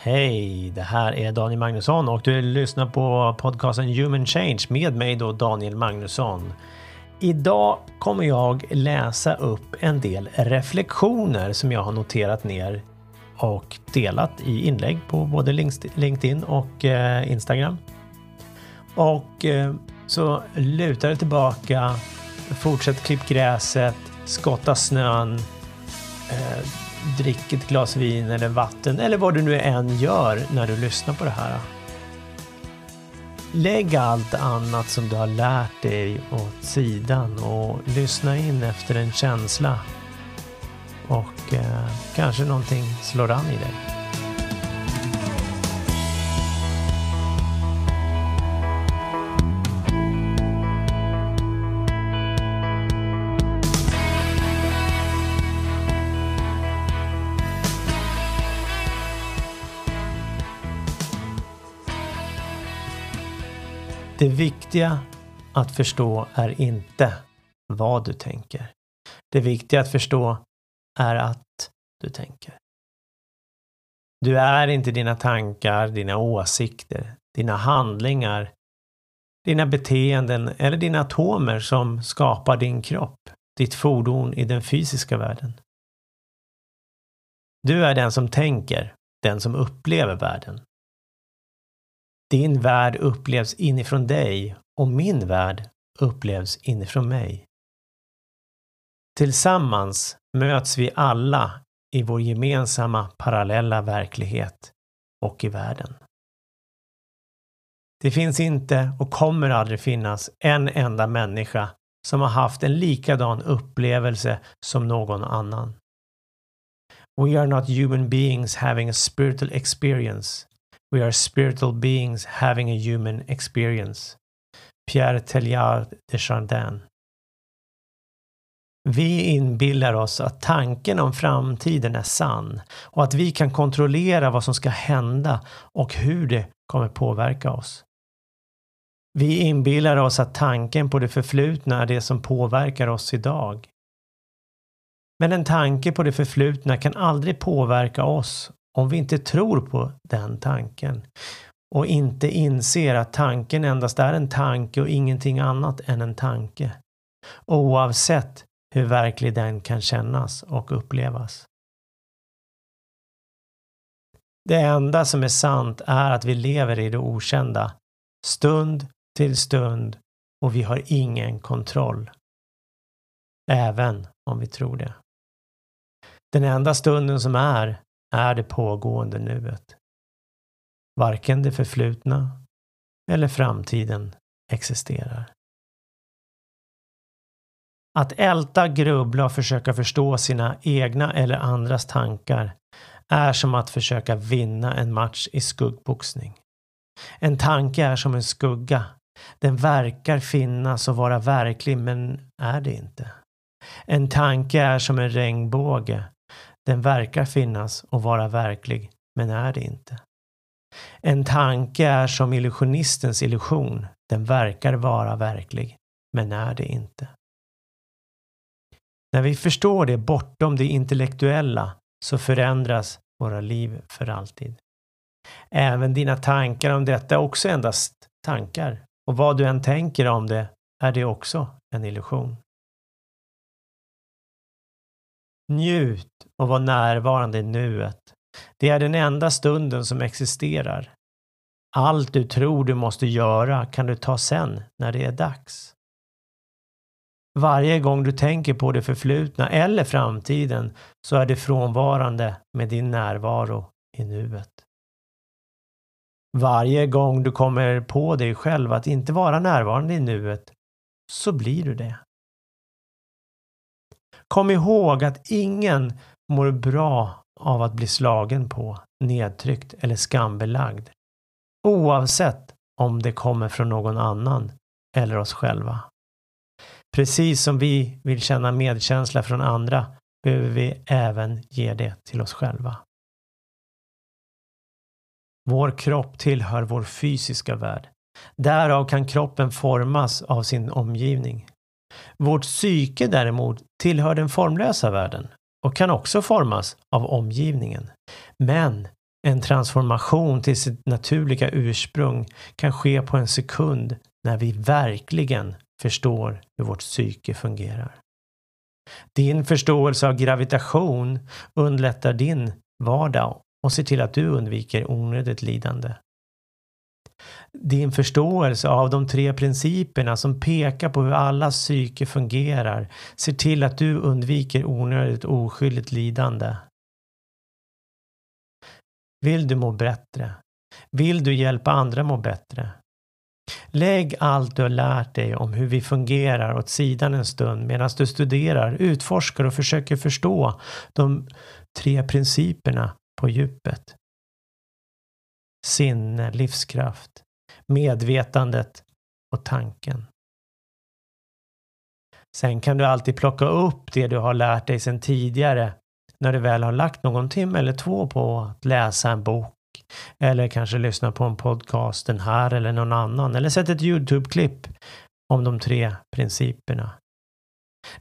Hej, det här är Daniel Magnusson och du lyssnar på podcasten Human Change med mig då Daniel Magnusson. Idag kommer jag läsa upp en del reflektioner som jag har noterat ner och delat i inlägg på både LinkedIn och eh, Instagram. Och eh, så luta dig tillbaka, fortsätt klipp gräset, skotta snön, eh, drick ett glas vin eller vatten eller vad du nu än gör när du lyssnar på det här. Lägg allt annat som du har lärt dig åt sidan och lyssna in efter en känsla. Och eh, kanske någonting slår an i dig. Det viktiga att förstå är inte vad du tänker. Det viktiga att förstå är att du tänker. Du är inte dina tankar, dina åsikter, dina handlingar, dina beteenden eller dina atomer som skapar din kropp, ditt fordon i den fysiska världen. Du är den som tänker, den som upplever världen. Din värld upplevs inifrån dig och min värld upplevs inifrån mig. Tillsammans möts vi alla i vår gemensamma parallella verklighet och i världen. Det finns inte och kommer aldrig finnas en enda människa som har haft en likadan upplevelse som någon annan. We are not human beings having a spiritual experience. We are spiritual beings having a human experience. Pierre Teilhard de Chardin. Vi inbillar oss att tanken om framtiden är sann och att vi kan kontrollera vad som ska hända och hur det kommer påverka oss. Vi inbillar oss att tanken på det förflutna är det som påverkar oss idag. Men en tanke på det förflutna kan aldrig påverka oss om vi inte tror på den tanken och inte inser att tanken endast är en tanke och ingenting annat än en tanke. Oavsett hur verklig den kan kännas och upplevas. Det enda som är sant är att vi lever i det okända, stund till stund och vi har ingen kontroll. Även om vi tror det. Den enda stunden som är, är det pågående nuet. Varken det förflutna eller framtiden existerar. Att älta, grubbla och försöka förstå sina egna eller andras tankar är som att försöka vinna en match i skuggboxning. En tanke är som en skugga. Den verkar finnas och vara verklig men är det inte. En tanke är som en regnbåge. Den verkar finnas och vara verklig, men är det inte. En tanke är som illusionistens illusion. Den verkar vara verklig, men är det inte. När vi förstår det bortom det intellektuella så förändras våra liv för alltid. Även dina tankar om detta är också endast tankar. Och vad du än tänker om det är det också en illusion. Njut och var närvarande i nuet. Det är den enda stunden som existerar. Allt du tror du måste göra kan du ta sen när det är dags. Varje gång du tänker på det förflutna eller framtiden så är det frånvarande med din närvaro i nuet. Varje gång du kommer på dig själv att inte vara närvarande i nuet så blir du det. Kom ihåg att ingen mår bra av att bli slagen på, nedtryckt eller skambelagd. Oavsett om det kommer från någon annan eller oss själva. Precis som vi vill känna medkänsla från andra behöver vi även ge det till oss själva. Vår kropp tillhör vår fysiska värld. Därav kan kroppen formas av sin omgivning. Vårt psyke däremot tillhör den formlösa världen och kan också formas av omgivningen. Men En transformation till sitt naturliga ursprung kan ske på en sekund när vi verkligen förstår hur vårt psyke fungerar. Din förståelse av gravitation underlättar din vardag och ser till att du undviker onödigt lidande. Din förståelse av de tre principerna som pekar på hur alla psyke fungerar ser till att du undviker onödigt oskyldigt lidande. Vill du må bättre? Vill du hjälpa andra må bättre? Lägg allt du har lärt dig om hur vi fungerar åt sidan en stund medan du studerar, utforskar och försöker förstå de tre principerna på djupet. Sinne, livskraft, medvetandet och tanken. Sen kan du alltid plocka upp det du har lärt dig sedan tidigare när du väl har lagt någon timme eller två på att läsa en bok eller kanske lyssna på en podcast, den här eller någon annan eller sett ett Youtube-klipp om de tre principerna.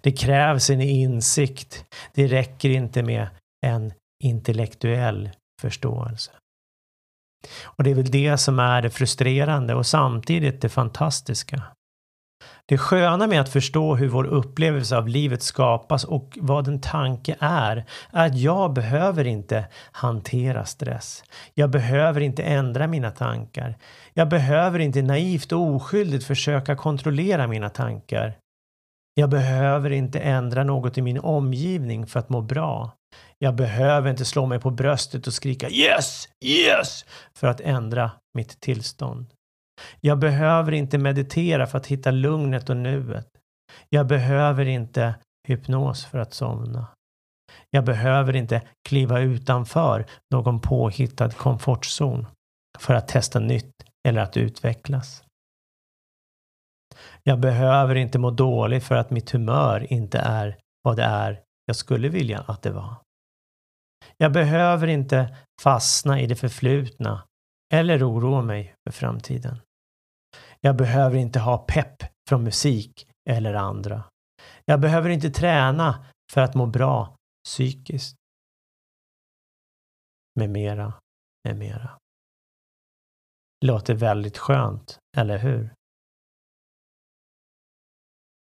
Det krävs en insikt. Det räcker inte med en intellektuell förståelse. Och det är väl det som är det frustrerande och samtidigt det fantastiska. Det sköna med att förstå hur vår upplevelse av livet skapas och vad en tanke är, är att jag behöver inte hantera stress. Jag behöver inte ändra mina tankar. Jag behöver inte naivt och oskyldigt försöka kontrollera mina tankar. Jag behöver inte ändra något i min omgivning för att må bra. Jag behöver inte slå mig på bröstet och skrika yes, yes för att ändra mitt tillstånd. Jag behöver inte meditera för att hitta lugnet och nuet. Jag behöver inte hypnos för att somna. Jag behöver inte kliva utanför någon påhittad komfortzon för att testa nytt eller att utvecklas. Jag behöver inte må dåligt för att mitt humör inte är vad det är jag skulle vilja att det var. Jag behöver inte fastna i det förflutna eller oroa mig för framtiden. Jag behöver inte ha pepp från musik eller andra. Jag behöver inte träna för att må bra psykiskt. Med mera, med mera. Låter väldigt skönt, eller hur?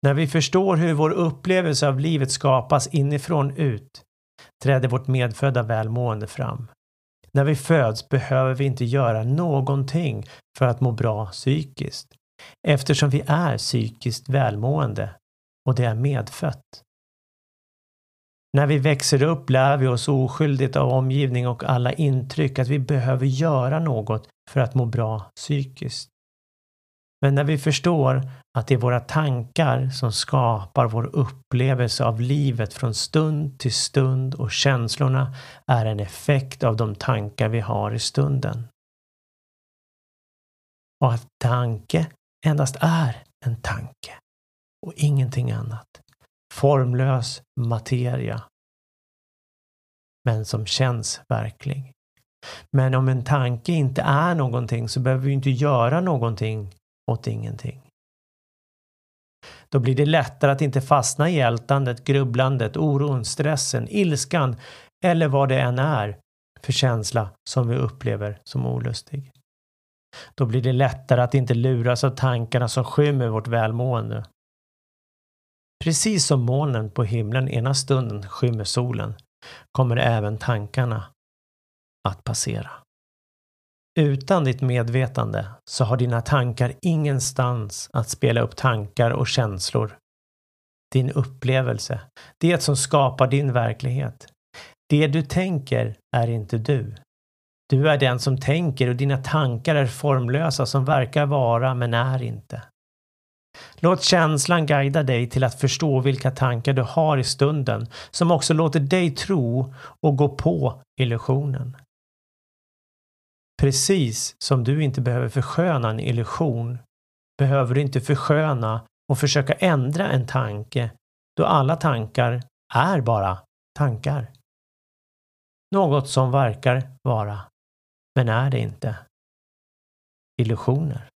När vi förstår hur vår upplevelse av livet skapas inifrån ut träder vårt medfödda välmående fram. När vi föds behöver vi inte göra någonting för att må bra psykiskt eftersom vi är psykiskt välmående och det är medfött. När vi växer upp lär vi oss oskyldigt av omgivning och alla intryck att vi behöver göra något för att må bra psykiskt. Men när vi förstår att det är våra tankar som skapar vår upplevelse av livet från stund till stund och känslorna är en effekt av de tankar vi har i stunden. Och att tanke endast är en tanke och ingenting annat. Formlös materia. Men som känns verklig. Men om en tanke inte är någonting så behöver vi inte göra någonting åt ingenting. Då blir det lättare att inte fastna i ältandet, grubblandet, oron, stressen, ilskan eller vad det än är för känsla som vi upplever som olustig. Då blir det lättare att inte luras av tankarna som skymmer vårt välmående. Precis som molnen på himlen ena stunden skymmer solen kommer även tankarna att passera. Utan ditt medvetande så har dina tankar ingenstans att spela upp tankar och känslor. Din upplevelse, det som skapar din verklighet. Det du tänker är inte du. Du är den som tänker och dina tankar är formlösa som verkar vara men är inte. Låt känslan guida dig till att förstå vilka tankar du har i stunden som också låter dig tro och gå på illusionen. Precis som du inte behöver försköna en illusion behöver du inte försköna och försöka ändra en tanke då alla tankar är bara tankar. Något som verkar vara, men är det inte. Illusioner.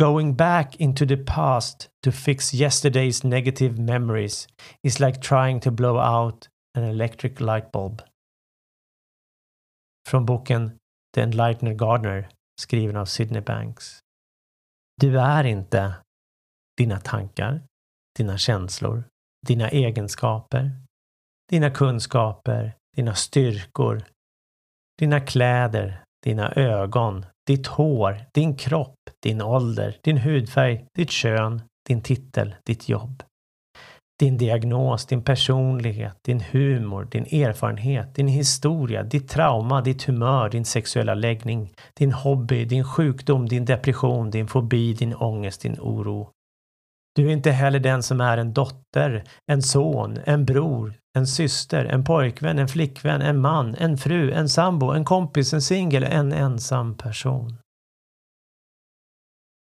Going back into the past to fix yesterday's negative memories is like trying to blow out an electric light bulb från boken The Enlightened Gardener skriven av Sydney Banks. Du är inte dina tankar, dina känslor, dina egenskaper, dina kunskaper, dina styrkor, dina kläder, dina ögon, ditt hår, din kropp, din ålder, din hudfärg, ditt kön, din titel, ditt jobb. Din diagnos, din personlighet, din humor, din erfarenhet, din historia, ditt trauma, ditt humör, din sexuella läggning, din hobby, din sjukdom, din depression, din fobi, din ångest, din oro. Du är inte heller den som är en dotter, en son, en bror, en syster, en pojkvän, en flickvän, en man, en fru, en sambo, en kompis, en singel, en ensam person.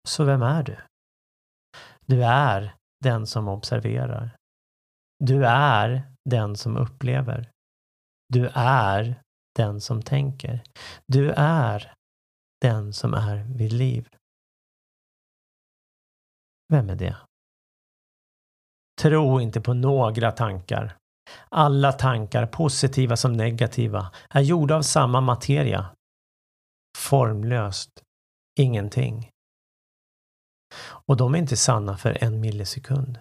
Så vem är du? Du är den som observerar. Du är den som upplever. Du är den som tänker. Du är den som är vid liv. Vem är det? Tro inte på några tankar. Alla tankar, positiva som negativa, är gjorda av samma materia. Formlöst. Ingenting. Och de är inte sanna för en millisekund.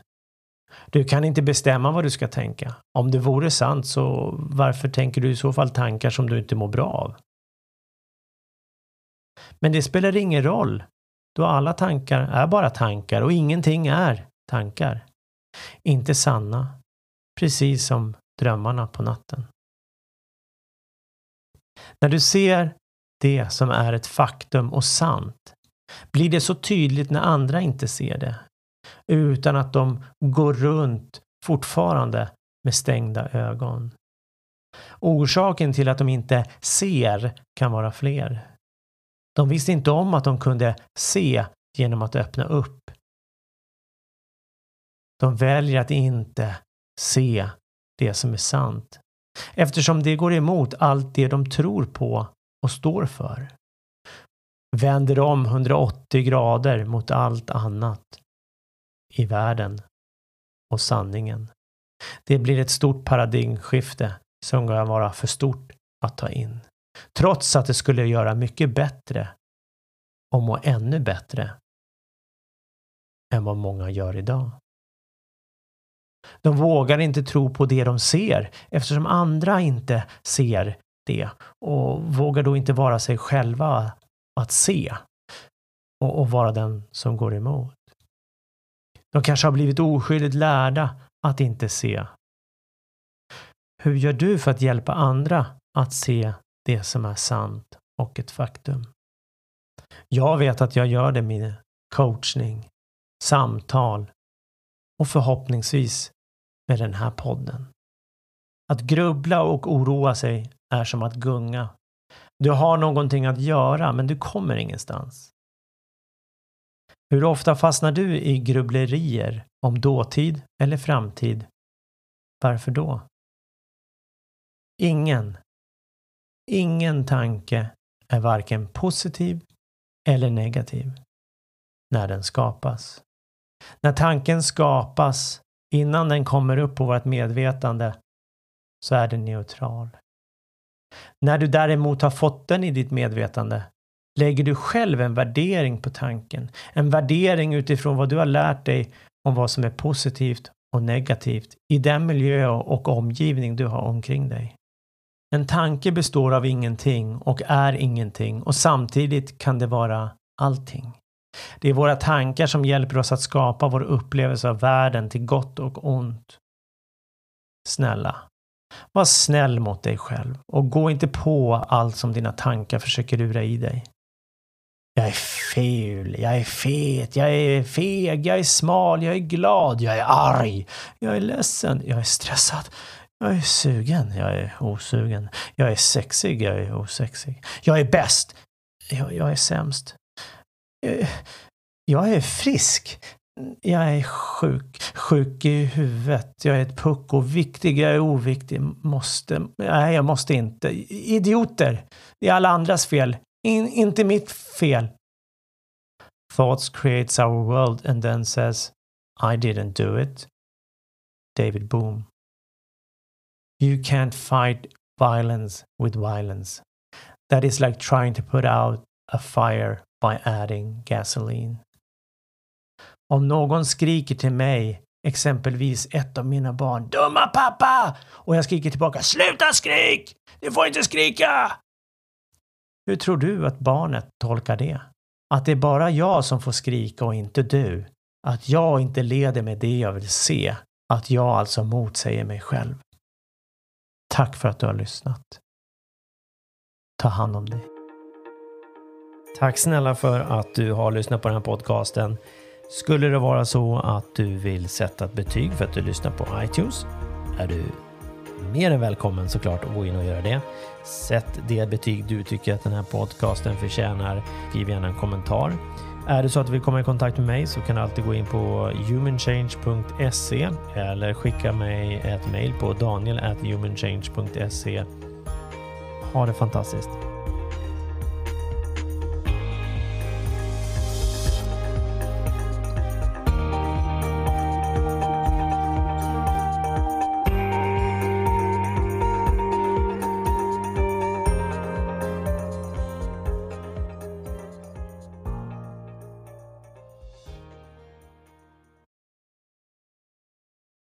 Du kan inte bestämma vad du ska tänka. Om det vore sant så varför tänker du i så fall tankar som du inte mår bra av? Men det spelar ingen roll då alla tankar är bara tankar och ingenting är tankar. Inte sanna, precis som drömmarna på natten. När du ser det som är ett faktum och sant blir det så tydligt när andra inte ser det utan att de går runt fortfarande med stängda ögon. Orsaken till att de inte ser kan vara fler. De visste inte om att de kunde se genom att öppna upp. De väljer att inte se det som är sant eftersom det går emot allt det de tror på och står för. Vänder om 180 grader mot allt annat i världen och sanningen. Det blir ett stort paradigmskifte som kan vara för stort att ta in. Trots att det skulle göra mycket bättre och må ännu bättre än vad många gör idag. De vågar inte tro på det de ser eftersom andra inte ser det och vågar då inte vara sig själva att se och, och vara den som går emot. De kanske har blivit oskyldigt lärda att inte se. Hur gör du för att hjälpa andra att se det som är sant och ett faktum? Jag vet att jag gör det med coachning, samtal och förhoppningsvis med den här podden. Att grubbla och oroa sig är som att gunga. Du har någonting att göra men du kommer ingenstans. Hur ofta fastnar du i grubblerier om dåtid eller framtid? Varför då? Ingen, ingen tanke är varken positiv eller negativ när den skapas. När tanken skapas innan den kommer upp på vårt medvetande så är den neutral. När du däremot har fått den i ditt medvetande lägger du själv en värdering på tanken. En värdering utifrån vad du har lärt dig om vad som är positivt och negativt i den miljö och omgivning du har omkring dig. En tanke består av ingenting och är ingenting och samtidigt kan det vara allting. Det är våra tankar som hjälper oss att skapa vår upplevelse av världen till gott och ont. Snälla, var snäll mot dig själv och gå inte på allt som dina tankar försöker lura i dig. Jag är ful, jag är fet, jag är feg, jag är smal, jag är glad, jag är arg, jag är ledsen, jag är stressad, jag är sugen, jag är osugen, jag är sexig, jag är osexig, jag är bäst, jag, jag är sämst. Jag, jag är frisk, jag är sjuk, sjuk i huvudet, jag är ett pucko, viktig, jag är oviktig, måste, nej jag måste inte. Idioter! Det är alla andras fel, in, inte mitt fel. Thoughts creates our world and then says I didn't do it. David Boom. You can't fight violence with violence. That is like trying to put out a fire by adding gasoline. Om någon skriker till mig, exempelvis ett av mina barn, Dumma pappa! Och jag skriker tillbaka, Sluta skrik! Du får inte skrika! Hur tror du att barnet tolkar det? Att det är bara jag som får skrika och inte du. Att jag inte leder med det jag vill se. Att jag alltså motsäger mig själv. Tack för att du har lyssnat. Ta hand om dig. Tack snälla för att du har lyssnat på den här podcasten. Skulle det vara så att du vill sätta ett betyg för att du lyssnar på iTunes är du mer än välkommen såklart att gå in och göra det. Sätt det betyg du tycker att den här podcasten förtjänar. Skriv gärna en kommentar. Är det så att du vill komma i kontakt med mig så kan du alltid gå in på humanchange.se eller skicka mig ett mejl på daniel.humanchange.se. Ha det fantastiskt!